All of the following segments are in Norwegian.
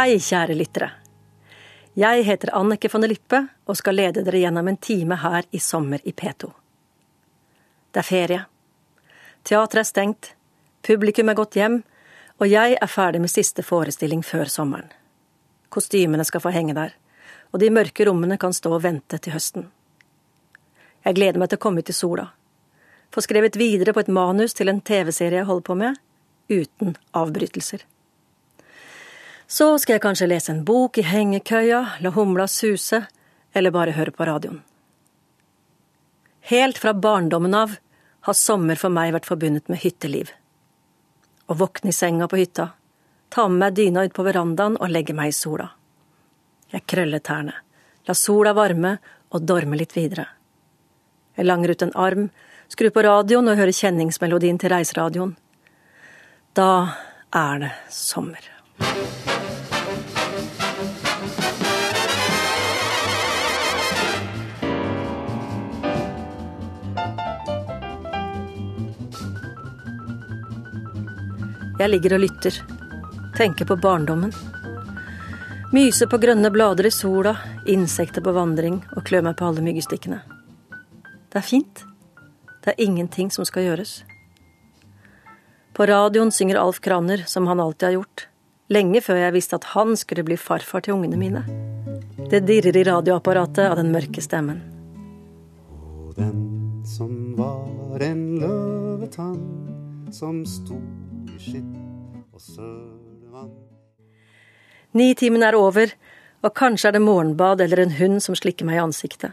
Hei, kjære lyttere. Jeg heter Annike von der Lippe og skal lede dere gjennom en time her i sommer i P2. Det er ferie. Teatret er stengt, publikum er gått hjem, og jeg er ferdig med siste forestilling før sommeren. Kostymene skal få henge der, og de mørke rommene kan stå og vente til høsten. Jeg gleder meg til å komme ut i sola, få skrevet videre på et manus til en TV-serie jeg holder på med, uten avbrytelser. Så skal jeg kanskje lese en bok i hengekøya, la humla suse, eller bare høre på radioen. Helt fra barndommen av har sommer for meg vært forbundet med hytteliv. Å våkne i senga på hytta, ta med meg dyna ut på verandaen og legge meg i sola. Jeg krøller tærne, la sola varme og dorme litt videre. Jeg langer ut en arm, skrur på radioen og hører kjenningsmelodien til reiseradioen. Da er det sommer. Jeg ligger og lytter, tenker på barndommen. Myser på grønne blader i sola, insekter på vandring og klør meg på alle myggestikkene. Det er fint. Det er ingenting som skal gjøres. På radioen synger Alf Kraner som han alltid har gjort. Lenge før jeg visste at han skulle bli farfar til ungene mine. Det dirrer i radioapparatet av den mørke stemmen. Og den som var en løvetann som sto og sølevann. Nitimen er over, og kanskje er det morgenbad eller en hund som slikker meg i ansiktet.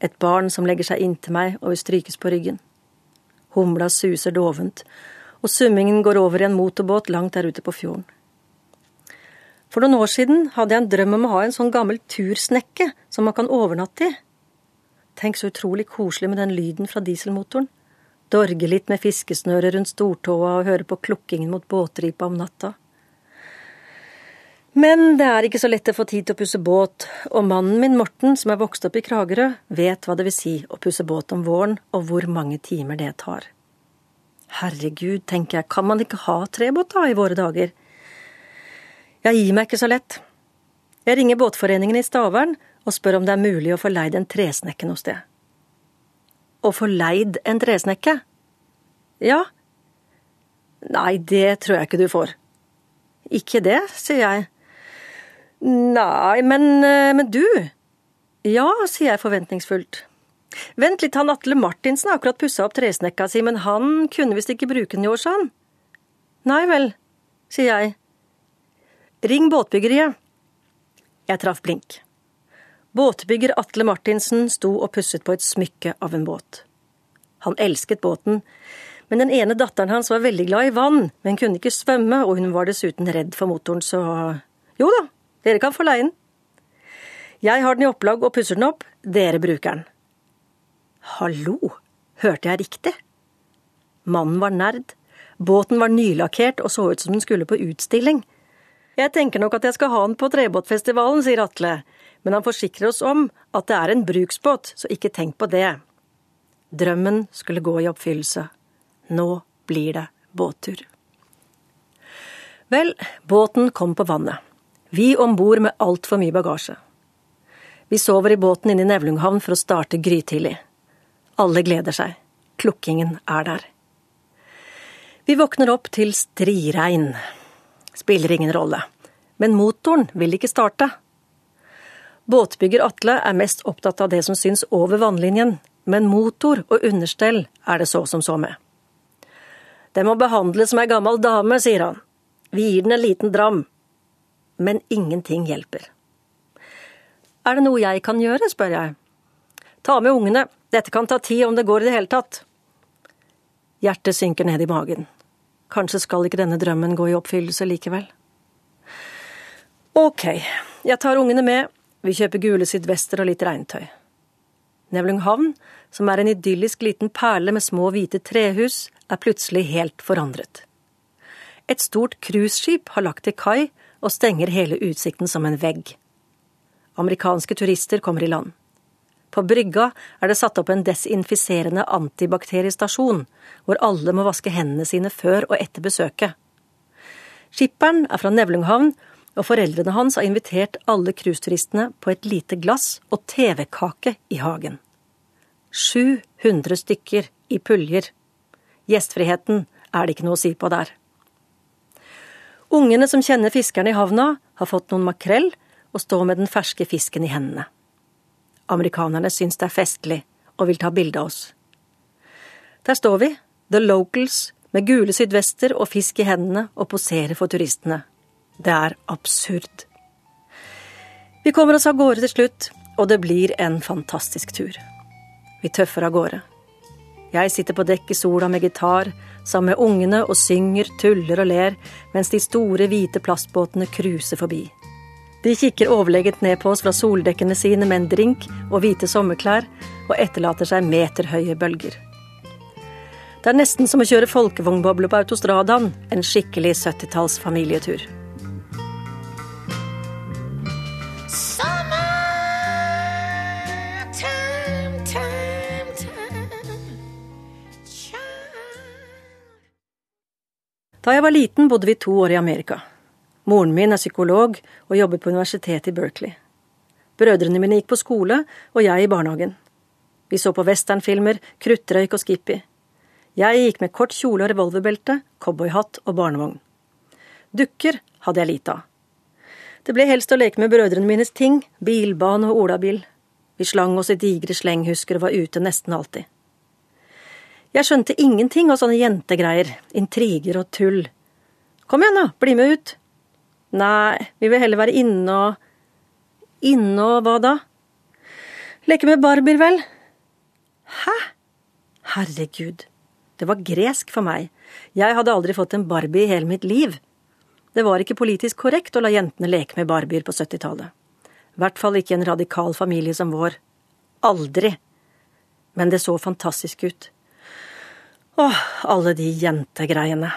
Et barn som legger seg inntil meg og vil strykes på ryggen. Humla suser dovent, og summingen går over i en motorbåt langt der ute på fjorden. For noen år siden hadde jeg en drøm om å ha en sånn gammel tursnekke som man kan overnatte i. Tenk så utrolig koselig med den lyden fra dieselmotoren dorge litt med fiskesnøret rundt stortåa og høre på klukkingen mot båtripa om natta. Men det er ikke så lett å få tid til å pusse båt, og mannen min Morten, som er vokst opp i Kragerø, vet hva det vil si å pusse båt om våren, og hvor mange timer det tar. Herregud, tenker jeg, kan man ikke ha trebåt da i våre dager? Jeg gir meg ikke så lett. Jeg ringer Båtforeningen i Stavern og spør om det er mulig å få leid en tresnekke noe sted og få leid en tresnekke? Ja. Nei, det tror jeg ikke du får. Ikke det, sier jeg. Nei, men, eh, men du? Ja, sier jeg forventningsfullt. Vent litt, han Atle Martinsen har akkurat pussa opp tresnekka si, men han kunne visst ikke bruke den i år, sa han. Nei vel, sier jeg. Ring båtbyggeriet. Jeg traff blink. Båtbygger Atle Martinsen sto og pusset på et smykke av en båt. Han elsket båten, men den ene datteren hans var veldig glad i vann, men kunne ikke svømme, og hun var dessuten redd for motoren, så jo da, dere kan få leie den. Jeg har den i opplag og pusser den opp, dere bruker den. Hallo, hørte jeg riktig? Mannen var nerd, båten var nylakkert og så ut som den skulle på utstilling. Jeg tenker nok at jeg skal ha den på trebåtfestivalen, sier Atle, men han forsikrer oss om at det er en bruksbåt, så ikke tenk på det. Drømmen skulle gå i oppfyllelse. Nå blir det båttur. Vel, båten kom på vannet. Vi om bord med altfor mye bagasje. Vi sover i båten inne i Nevlunghavn for å starte grytidlig. Alle gleder seg. Klukkingen er der. Vi våkner opp til striregn. Spiller ingen rolle. Men motoren vil ikke starte. Båtbygger Atle er mest opptatt av det som syns over vannlinjen, men motor og understell er det så som så med. Den må behandles som ei gammel dame, sier han. Vi gir den en liten dram. Men ingenting hjelper. Er det noe jeg kan gjøre, spør jeg. Ta med ungene, dette kan ta tid om det går i det hele tatt. Hjertet synker ned i magen. Kanskje skal ikke denne drømmen gå i oppfyllelse likevel. Ok, jeg tar ungene med, vi kjøper gule sydvester og litt regntøy. Nevlunghavn, som er en idyllisk liten perle med små hvite trehus, er plutselig helt forandret. Et stort cruiseskip har lagt til kai og stenger hele utsikten som en vegg. Amerikanske turister kommer i land. På brygga er det satt opp en desinfiserende antibakteriestasjon, hvor alle må vaske hendene sine før og etter besøket. Skipperen er fra Nevlunghavn og foreldrene hans har invitert alle cruiseturistene på et lite glass og TV-kake i hagen. 700 stykker i puljer. Gjestfriheten er det ikke noe å si på der. Ungene som kjenner fiskerne i havna, har fått noen makrell og står med den ferske fisken i hendene. Amerikanerne syns det er festlig og vil ta bilde av oss. Der står vi, the locals, med gule sydvester og fisk i hendene og poserer for turistene. Det er absurd. Vi kommer oss av gårde til slutt, og det blir en fantastisk tur. Vi tøffer av gårde. Jeg sitter på dekk i sola med gitar, sammen med ungene og synger, tuller og ler, mens de store, hvite plastbåtene cruiser forbi. De kikker overlegent ned på oss fra soldekkene sine med en drink og hvite sommerklær, og etterlater seg meterhøye bølger. Det er nesten som å kjøre folkevognboble på autostradaen, en skikkelig 70-talls familietur. Da jeg var liten, bodde vi to år i Amerika. Moren min er psykolog og jobber på universitetet i Berkeley. Brødrene mine gikk på skole, og jeg i barnehagen. Vi så på westernfilmer, kruttrøyk og Skippy. Jeg gikk med kort kjole og revolverbelte, cowboyhatt og barnevogn. Dukker hadde jeg lite av. Det ble helst å leke med brødrene mines ting, bilbane og olabil. Vi slang oss i digre slenghusker og var ute nesten alltid. Jeg skjønte ingenting av sånne jentegreier, intriger og tull. Kom igjen, da, bli med ut. Nei, vi vil heller være inne og Inne og hva da? Leke med barbier, vel? Hæ? Herregud, det var gresk for meg. Jeg hadde aldri fått en barbie i hele mitt liv. Det var ikke politisk korrekt å la jentene leke med barbier på 70-tallet. I hvert fall ikke en radikal familie som vår. Aldri. Men det så fantastisk ut. Åh, alle de jentegreiene.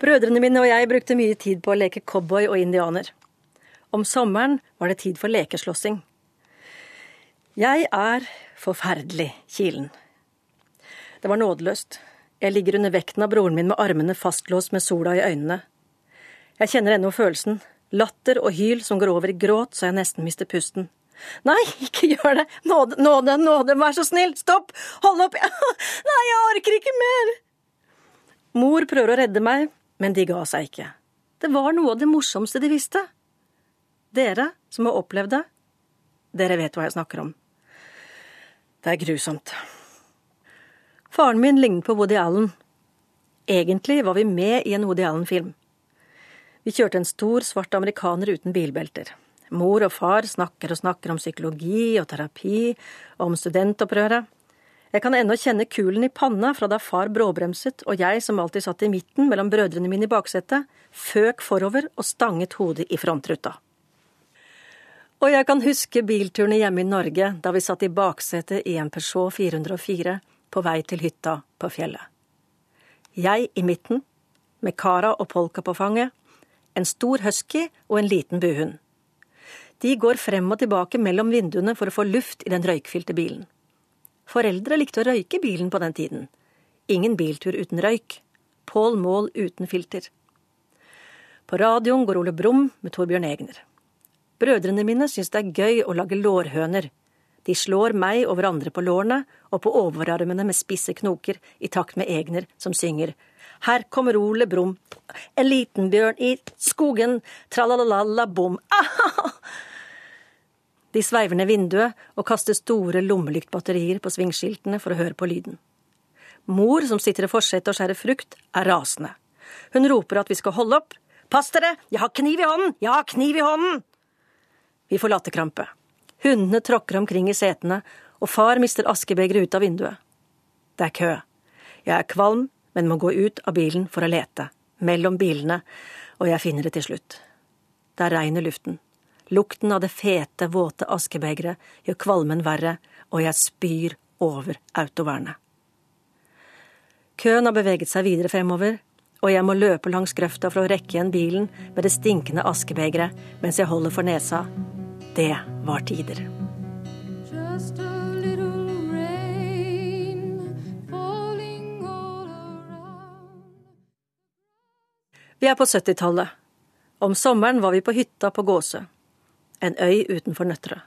Brødrene mine og jeg brukte mye tid på å leke cowboy og indianer. Om sommeren var det tid for lekeslåssing. Jeg er forferdelig kilen. Det var nådeløst. Jeg ligger under vekten av broren min med armene fastlåst med sola i øynene. Jeg kjenner ennå følelsen, Latter og hyl som går over i gråt så jeg nesten mister pusten. Nei, ikke gjør det! Nåde, nåde, nåde, vær så snill! Stopp! Hold opp! Nei, jeg orker ikke mer! Mor prøver å redde meg, men de ga seg ikke. Det var noe av det morsomste de visste. Dere som har opplevd det, dere vet hva jeg snakker om. Det er grusomt. Faren min lignet på Woody Allen. Egentlig var vi med i en Woody Allen-film. Vi kjørte en stor, svart amerikaner uten bilbelter. Mor og far snakker og snakker om psykologi og terapi, og om studentopprøret. Jeg kan ennå kjenne kulen i panna fra da far bråbremset og jeg, som alltid satt i midten mellom brødrene mine i baksetet, føk forover og stanget hodet i frontruta. Og jeg kan huske bilturene hjemme i Norge da vi satt i baksetet i en Peugeot 404 på vei til hytta på fjellet. Jeg i midten, med Kara og Polka på fanget, en stor husky og en liten buhund. De går frem og tilbake mellom vinduene for å få luft i den røykfylte bilen. Foreldre likte å røyke bilen på den tiden. Ingen biltur uten røyk. Pål Mål uten filter. På radioen går Ole Brumm med Torbjørn Egner. Brødrene mine syns det er gøy å lage lårhøner. De slår meg og hverandre på lårene og på overarmene med spisse knoker i takt med Egner, som synger her kommer Ole Brumm. En liten bjørn i skogen, tralalala-bom. De sveiver ned vinduet og kaster store lommelyktbatterier på svingskiltene for å høre på lyden. Mor, som sitter i forsetet og skjærer frukt, er rasende. Hun roper at vi skal holde opp. Pass dere, jeg har kniv i hånden, jeg har kniv i hånden! Vi får latterkrampe. Hundene tråkker omkring i setene, og far mister askebegeret ut av vinduet. Det er kø. Jeg er kvalm, men må gå ut av bilen for å lete, mellom bilene, og jeg finner det til slutt. Det er regn i luften. Lukten av det fete, våte askebegeret gjør kvalmen verre, og jeg spyr over autovernet. Køen har beveget seg videre fremover, og jeg må løpe langs grøfta for å rekke igjen bilen med det stinkende askebegeret mens jeg holder for nesa. Det var tider. Vi er på 70-tallet. Om sommeren var vi på hytta på Gåsø, en øy utenfor Nøtterøy.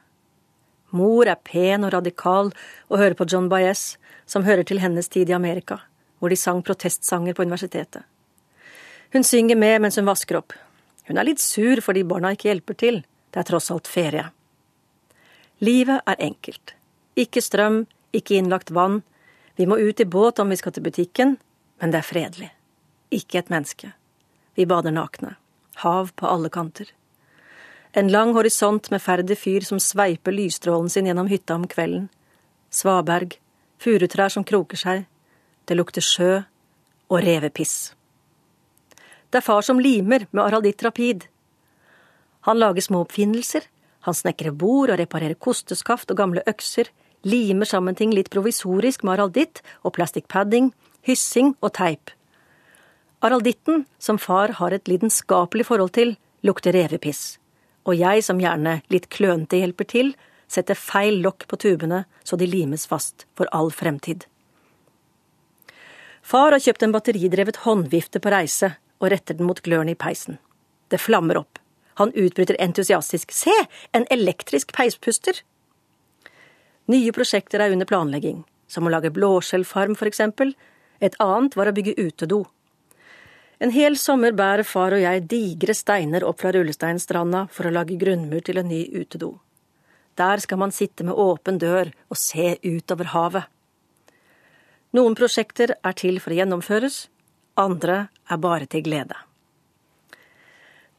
Mor er pen og radikal og hører på John Baez, som hører til hennes tid i Amerika, hvor de sang protestsanger på universitetet. Hun synger med mens hun vasker opp. Hun er litt sur fordi barna ikke hjelper til det er tross alt ferie. Livet er enkelt. Ikke strøm, ikke innlagt vann. Vi må ut i båt om vi skal til butikken, men det er fredelig. Ikke et menneske. Vi bader nakne. Hav på alle kanter. En lang horisont med ferdig fyr som sveiper lysstrålen sin gjennom hytta om kvelden. Svaberg, furutrær som kroker seg. Det lukter sjø og revepiss. Det er far som limer med aralditt rapid. Han lager små oppfinnelser, han snekrer bord og reparerer kosteskaft og gamle økser, limer sammen ting litt provisorisk med aralditt og plastikkpadding, hyssing og teip. Aralditten, som far har et lidenskapelig forhold til, lukter revepiss, og jeg som gjerne litt klønete hjelper til, setter feil lokk på tubene så de limes fast for all fremtid. Far har kjøpt en batteridrevet håndvifte på reise og retter den mot glørne i peisen. Det flammer opp. Han utbryter entusiastisk Se, en elektrisk peispuster! Nye prosjekter er under planlegging, som å lage blåskjellfarm for eksempel. Et annet var å bygge utedo. En hel sommer bærer far og jeg digre steiner opp fra Rullesteinstranda for å lage grunnmur til en ny utedo. Der skal man sitte med åpen dør og se utover havet. Noen prosjekter er til for å gjennomføres, andre er bare til glede.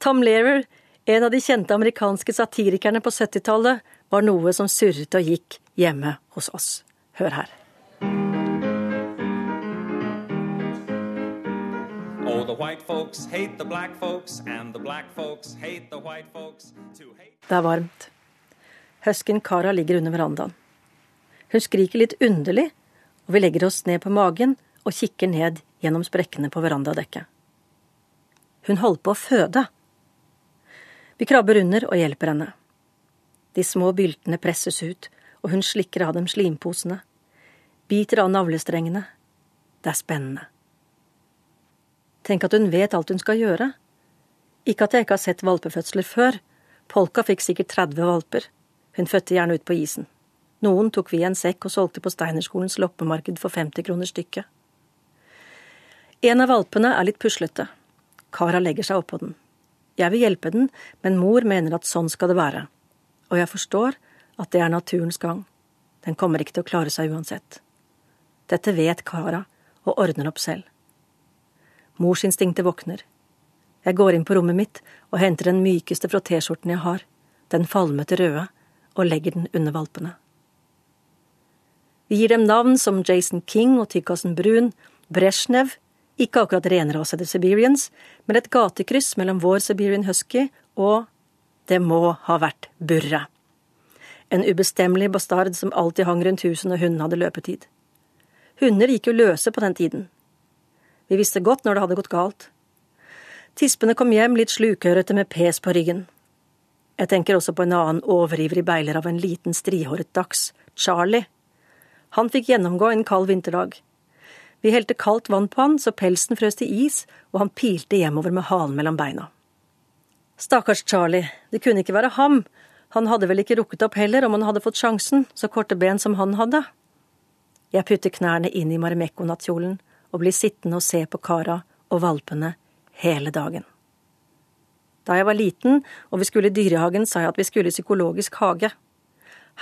Tom Lehrer, en av de kjente amerikanske satirikerne på 70-tallet, var noe som surret og gikk hjemme hos oss. Hør her. Oh, folks. Det er varmt. Husken Kara ligger under verandaen. Hun skriker litt underlig, og vi legger oss ned på magen og kikker ned gjennom sprekkene på verandadekket. Hun holder på å føde. Vi krabber under og hjelper henne. De små byltene presses ut, og hun slikker av dem slimposene. Biter av navlestrengene. Det er spennende. Tenk at hun vet alt hun skal gjøre. Ikke at jeg ikke har sett valpefødsler før. Polka fikk sikkert 30 valper. Hun fødte gjerne ut på isen. Noen tok vi i en sekk og solgte på Steinerskolens loppemarked for 50 kroner stykket. En av valpene er litt puslete. Kara legger seg oppå den. Jeg vil hjelpe den, men mor mener at sånn skal det være. Og jeg forstår at det er naturens gang. Den kommer ikke til å klare seg uansett. Dette vet Kara og ordner opp selv. Morsinstinktet våkner. Jeg går inn på rommet mitt og henter den mykeste frottéskjorten jeg har, den falmete røde, og legger den under valpene. Vi gir dem navn som Jason King og Tykkasen Brun, Brezjnev, ikke akkurat renrasede Siberians, men et gatekryss mellom vår Siberian Husky og det må ha vært Burre. En ubestemmelig bastard som alltid hang rundt huset når hunden hadde løpetid. Hunder gikk jo løse på den tiden. Vi visste godt når det hadde gått galt. Tispene kom hjem litt slukørete med pes på ryggen. Jeg tenker også på en annen overivrig beiler av en liten strihåret dachs, Charlie. Han fikk gjennomgå en kald vinterdag. Vi helte kaldt vann på han så pelsen frøs til is, og han pilte hjemover med halen mellom beina. Stakkars Charlie, det kunne ikke være ham, han hadde vel ikke rukket opp heller om han hadde fått sjansen, så korte ben som han hadde. Jeg putter knærne inn i Marimekko-nattkjolen og blir sittende og se på kara og valpene hele dagen. Da jeg var liten og vi skulle i dyrehagen, sa jeg at vi skulle i psykologisk hage.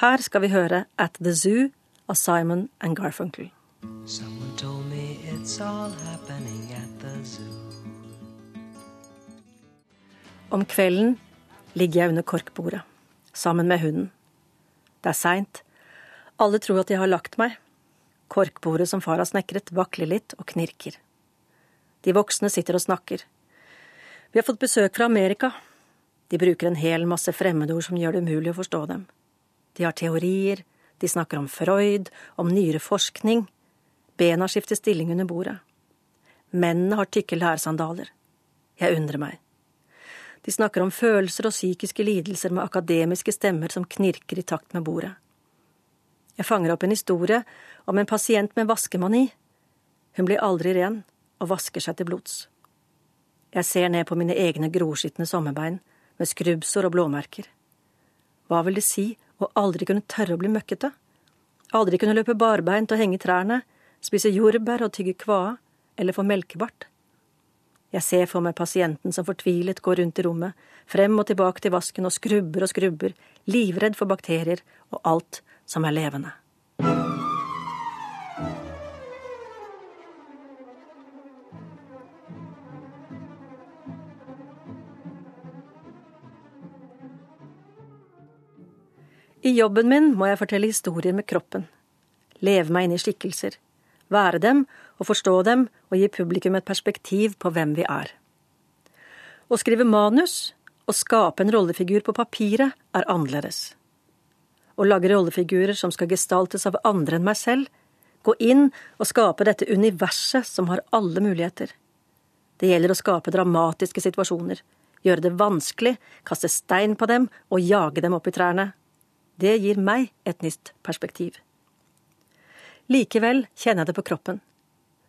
Her skal vi høre At the Zoo av Simon and Garfunkel. Om kvelden ligger jeg under korkbordet, sammen med hunden. Det er seint. Alle tror at jeg har lagt meg. Korkbordet som far har snekret, vakler litt og knirker. De voksne sitter og snakker. Vi har fått besøk fra Amerika. De bruker en hel masse fremmedord som gjør det umulig å forstå dem. De har teorier, de snakker om Freud, om nyere forskning. Bena skifter stilling under bordet. Mennene har tykke lærsandaler. Jeg undrer meg. De snakker om følelser og psykiske lidelser med akademiske stemmer som knirker i takt med bordet. Jeg fanger opp en historie om en pasient med vaskemani. Hun blir aldri ren og vasker seg til blods. Jeg ser ned på mine egne groskitne sommerbein, med skrubbsår og blåmerker. Hva vil det si å aldri kunne tørre å bli møkkete? Aldri kunne løpe barbeint og henge i trærne, spise jordbær og tygge kvae, eller få melkebart? Jeg ser for meg pasienten som fortvilet går rundt i rommet, frem og tilbake til vasken og skrubber og skrubber, livredd for bakterier og alt som er levende. I jobben min må jeg fortelle historier med kroppen, leve meg inn i skikkelser, være dem og forstå dem og gi publikum et perspektiv på hvem vi er. Å skrive manus og skape en rollefigur på papiret er annerledes. Å lage rollefigurer som skal gestaltes av andre enn meg selv, gå inn og skape dette universet som har alle muligheter. Det gjelder å skape dramatiske situasjoner, gjøre det vanskelig, kaste stein på dem og jage dem opp i trærne. Det gir meg et nytt perspektiv. Likevel kjenner jeg det på kroppen.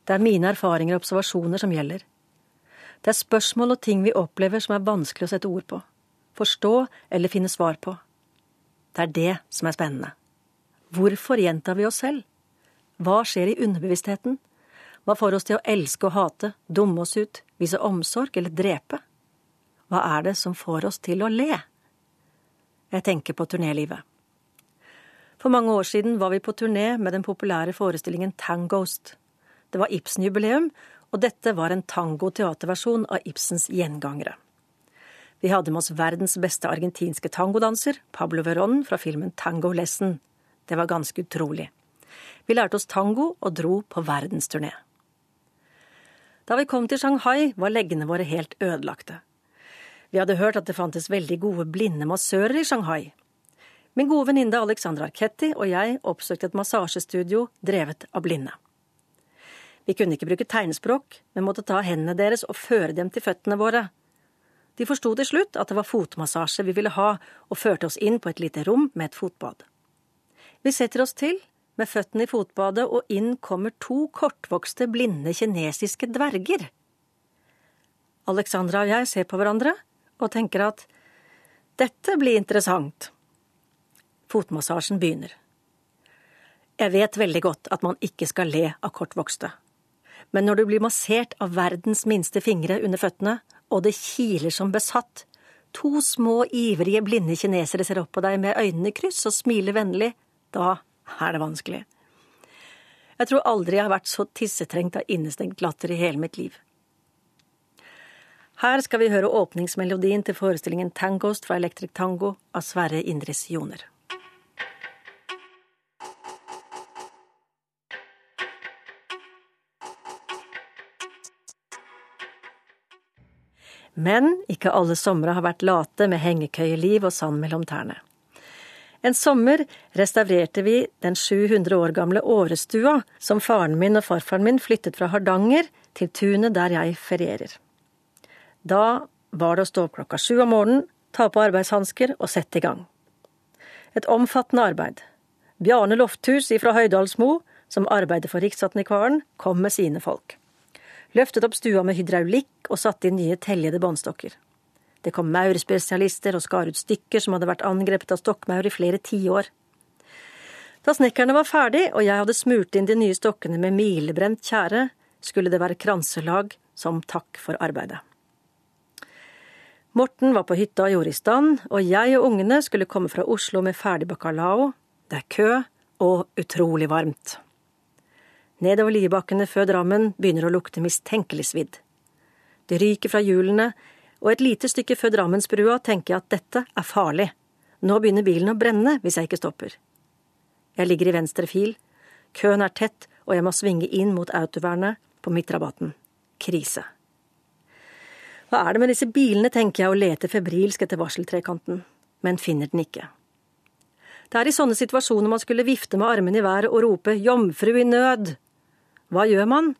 Det er mine erfaringer og observasjoner som gjelder. Det er spørsmål og ting vi opplever som er vanskelig å sette ord på, forstå eller finne svar på. Det er det som er spennende. Hvorfor gjentar vi oss selv? Hva skjer i underbevisstheten? Hva får oss til å elske og hate, dumme oss ut, vise omsorg eller drepe? Hva er det som får oss til å le? Jeg tenker på turnélivet. For mange år siden var vi på turné med den populære forestillingen Tangost. Det var Ibsen-jubileum, og dette var en tango-teaterversjon av Ibsens gjengangere. Vi hadde med oss verdens beste argentinske tangodanser, Pablo Verón, fra filmen Tango Lesson. Det var ganske utrolig. Vi lærte oss tango og dro på verdensturné. Da vi kom til Shanghai, var leggene våre helt ødelagte. Vi hadde hørt at det fantes veldig gode blinde massører i Shanghai, Min gode venninne Alexandra Arketti og jeg oppsøkte et massasjestudio drevet av blinde. Vi kunne ikke bruke tegnspråk, men måtte ta hendene deres og føre dem til føttene våre. De forsto til slutt at det var fotmassasje vi ville ha, og førte oss inn på et lite rom med et fotbad. Vi setter oss til, med føttene i fotbadet, og inn kommer to kortvokste, blinde kinesiske dverger. Alexandra og jeg ser på hverandre og tenker at dette blir interessant. Fotmassasjen begynner. Jeg vet veldig godt at man ikke skal le av kortvokste, men når du blir massert av verdens minste fingre under føttene, og det kiler som besatt, to små, ivrige, blinde kinesere ser opp på deg med øynene i kryss og smiler vennlig, da er det vanskelig. Jeg tror aldri jeg har vært så tissetrengt av innestengt latter i hele mitt liv. Her skal vi høre åpningsmelodien til forestillingen Tangost fra Electric Tango av Sverre Indris Joner. Men ikke alle somre har vært late med hengekøyeliv og sand mellom tærne. En sommer restaurerte vi den 700 år gamle Årestua som faren min og farfaren min flyttet fra Hardanger til tunet der jeg ferierer. Da var det å stå opp klokka sju om morgenen, ta på arbeidshansker og sette i gang. Et omfattende arbeid. Bjarne Lofthus ifra Høydalsmo, som arbeider for Riksantikvaren, kom med sine folk løftet opp stua med hydraulikk og satte inn nye teljede båndstokker. Det kom maurspesialister og skar ut stykker som hadde vært angrepet av stokkmaur i flere tiår. Da snekkerne var ferdig og jeg hadde smurt inn de nye stokkene med milebrent tjære, skulle det være kranselag som takk for arbeidet. Morten var på hytta og gjorde i stand, og jeg og ungene skulle komme fra Oslo med ferdig bacalao. Det er kø og utrolig varmt. Nedover Liebakkene før Drammen begynner å lukte mistenkelig svidd. Det ryker fra hjulene, og et lite stykke før Drammensbrua tenker jeg at dette er farlig. Nå begynner bilen å brenne hvis jeg ikke stopper. Jeg ligger i venstre fil. Køen er tett, og jeg må svinge inn mot autovernet på midtrabatten. Krise. Hva er det med disse bilene, tenker jeg og leter febrilsk etter varseltrekanten, men finner den ikke. Det er i sånne situasjoner man skulle vifte med armene i været og rope Jomfru i nød! Hva gjør man?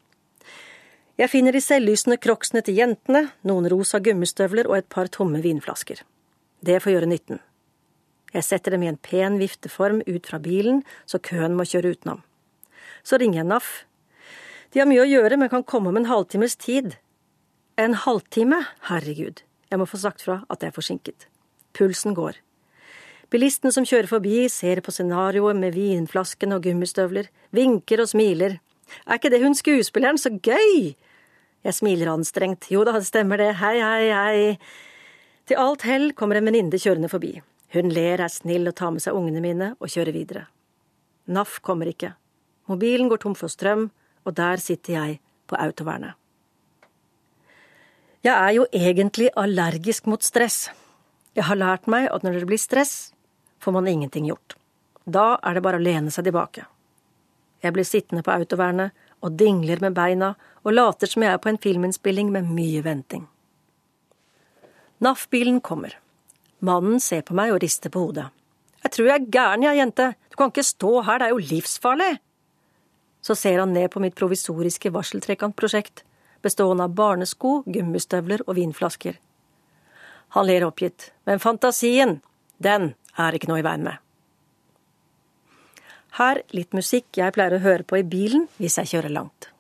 Jeg finner de selvlysende crocsene til jentene, noen rosa gummistøvler og et par tomme vinflasker. Det får gjøre nytten. Jeg setter dem i en pen vifteform ut fra bilen, så køen må kjøre utenom. Så ringer jeg NAF. De har mye å gjøre, men kan komme om en halvtimes tid. En halvtime? Herregud, jeg må få sagt fra at jeg er forsinket. Pulsen går. Bilisten som kjører forbi, ser på scenarioet med vinflaskene og gummistøvler, vinker og smiler. Er ikke det hun skuespilleren, så gøy! Jeg smiler anstrengt. Jo da, det stemmer det, hei, hei, hei. Til alt hell kommer en venninne kjørende forbi. Hun ler, er snill og tar med seg ungene mine og kjører videre. NAF kommer ikke. Mobilen går tom for strøm, og der sitter jeg på autovernet. Jeg er jo egentlig allergisk mot stress. Jeg har lært meg at når det blir stress, får man ingenting gjort. Da er det bare å lene seg tilbake. Jeg blir sittende på autovernet og dingler med beina og later som jeg er på en filminnspilling med mye venting. NAF-bilen kommer. Mannen ser på meg og rister på hodet. Jeg tror jeg er gæren, jeg, jente. Du kan ikke stå her, det er jo livsfarlig. Så ser han ned på mitt provisoriske varseltrekantprosjekt, bestående av barnesko, gummistøvler og vinflasker. Han ler oppgitt, men fantasien, den er ikke noe i veien med. Her litt musikk jeg pleier å høre på i bilen hvis jeg kjører langt.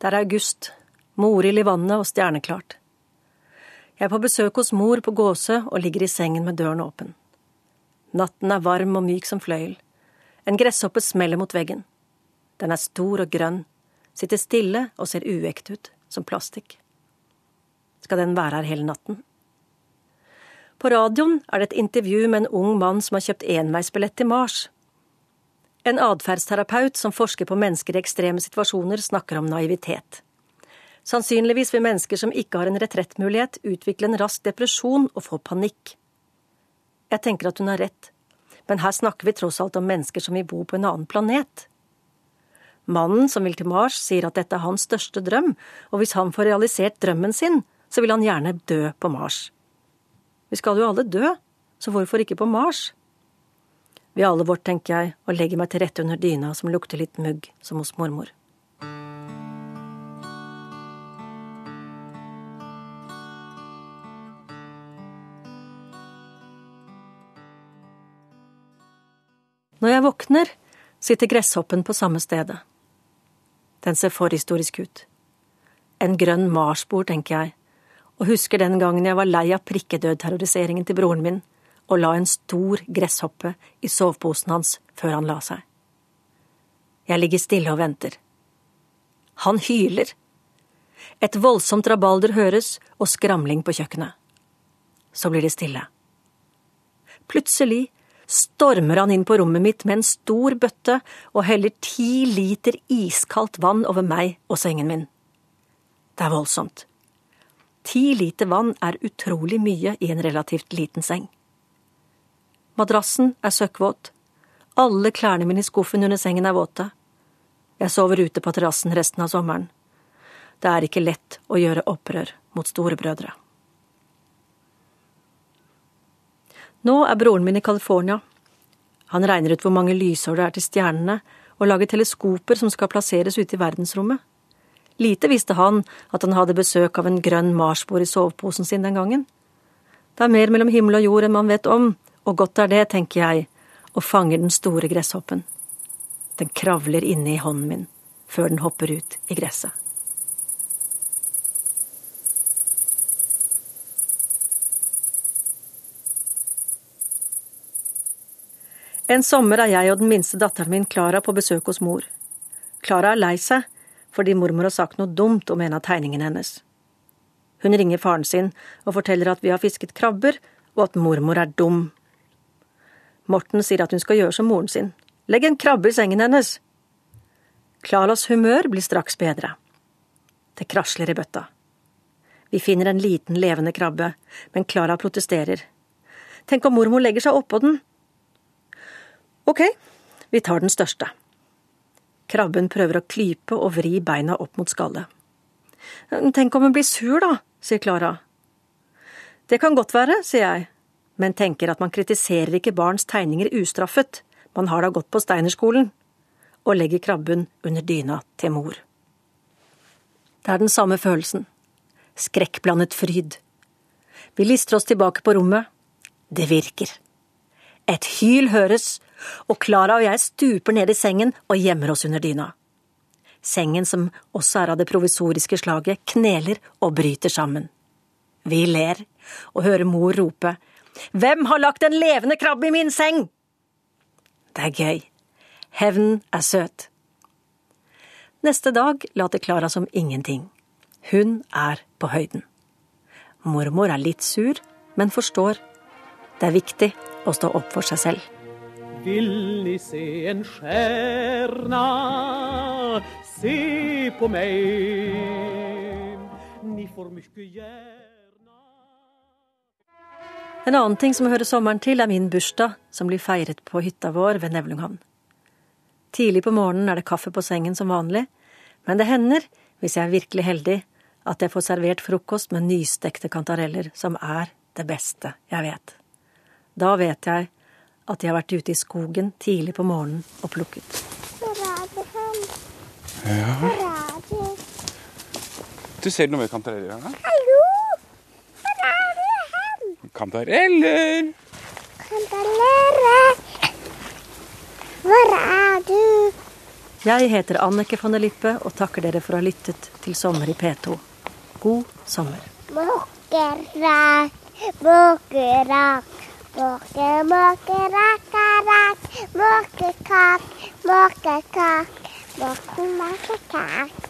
Det er august, morild i vannet og stjerneklart. Jeg er på besøk hos mor på Gåsø og ligger i sengen med døren åpen. Natten er varm og myk som fløyel. En gresshoppe smeller mot veggen. Den er stor og grønn, sitter stille og ser uekte ut, som plastikk. Skal den være her hele natten? På radioen er det et intervju med en ung mann som har kjøpt enveisbillett til Mars. En atferdsterapeut som forsker på mennesker i ekstreme situasjoner, snakker om naivitet. Sannsynligvis vil mennesker som ikke har en retrettmulighet, utvikle en rask depresjon og få panikk. Jeg tenker at hun har rett, men her snakker vi tross alt om mennesker som vil bo på en annen planet. Mannen som vil til Mars, sier at dette er hans største drøm, og hvis han får realisert drømmen sin, så vil han gjerne dø på Mars. Vi skal jo alle dø, så hvorfor ikke på Mars? ved alle vårt, tenker jeg, og legger meg til rette under dyna som lukter litt mugg, som hos mormor. Når jeg våkner, sitter gresshoppen på samme stedet. Den ser forhistorisk ut. En grønn marsbord, tenker jeg, og husker den gangen jeg var lei av prikkedødterroriseringen til broren min og la en stor gresshoppe i soveposen hans før han la seg. Jeg ligger stille og venter. Han hyler. Et voldsomt rabalder høres og skramling på kjøkkenet. Så blir det stille. Plutselig stormer han inn på rommet mitt med en stor bøtte og heller ti liter iskaldt vann over meg og sengen min. Det er voldsomt. Ti liter vann er utrolig mye i en relativt liten seng. Madrassen er søkkvåt. Alle klærne mine i skuffen under sengen er våte. Jeg sover ute på terrassen resten av sommeren. Det er ikke lett å gjøre opprør mot storebrødre. Nå er broren min i California. Han regner ut hvor mange lysår det er til stjernene, og lager teleskoper som skal plasseres ute i verdensrommet. Lite visste han at han hadde besøk av en grønn marsbord i soveposen sin den gangen. Det er mer mellom himmel og jord enn man vet om, og godt er det, tenker jeg, og fanger den store gresshoppen. Den kravler inne i hånden min før den hopper ut i gresset. En sommer er jeg og den minste datteren min, Klara, på besøk hos mor. Klara er lei seg fordi mormor har sagt noe dumt om en av tegningene hennes. Hun ringer faren sin og forteller at vi har fisket krabber, og at mormor er dum. Morten sier at hun skal gjøre som moren sin. Legg en krabbe i sengen hennes. Klaras humør blir straks bedre. Det krasler i bøtta. Vi finner en liten, levende krabbe, men Klara protesterer. Tenk om mormor legger seg oppå den? Ok, vi tar den største. Krabben prøver å klype og vri beina opp mot skallet. Tenk om hun blir sur, da, sier Klara. Det kan godt være, sier jeg, men tenker at man kritiserer ikke barns tegninger ustraffet, man har da gått på Steinerskolen, og legger krabben under dyna til mor. Det er den samme følelsen. Skrekkblandet fryd. Vi lister oss tilbake på rommet. Det virker. Et hyl høres, og Klara og jeg stuper ned i sengen og gjemmer oss under dyna. Sengen, som også er av det provisoriske slaget, kneler og bryter sammen. Vi ler og hører mor rope Hvem har lagt en levende krabbe i min seng? Det er gøy. Hevnen er søt. Neste dag later Klara som ingenting. Hun er på høyden. Mormor er litt sur, men forstår. Det er viktig å stå opp for seg selv. Vil ni se en stjerna, Se på meg. Ni får mykje gjerna En annen ting som hører sommeren til, er min bursdag, som blir feiret på hytta vår ved Nevlunghavn. Tidlig på morgenen er det kaffe på sengen som vanlig, men det hender, hvis jeg er virkelig heldig, at jeg får servert frokost med nystekte kantareller, som er det beste jeg vet. Da vet jeg at de har vært ute i skogen tidlig på morgenen og plukket. Hvor er det hen? Ja. Hvor er det? Du ser noe med kantareller her? Hallo? Hvor er det hen? Kantareller! Kantareller! Hvor er du? Jeg heter Annike von der Lippe og takker dere for å ha lyttet til Sommer i P2. God sommer. Måkerak, måkerak. Måke, måkerak, måkekak, måkekak. Måke, måkekak.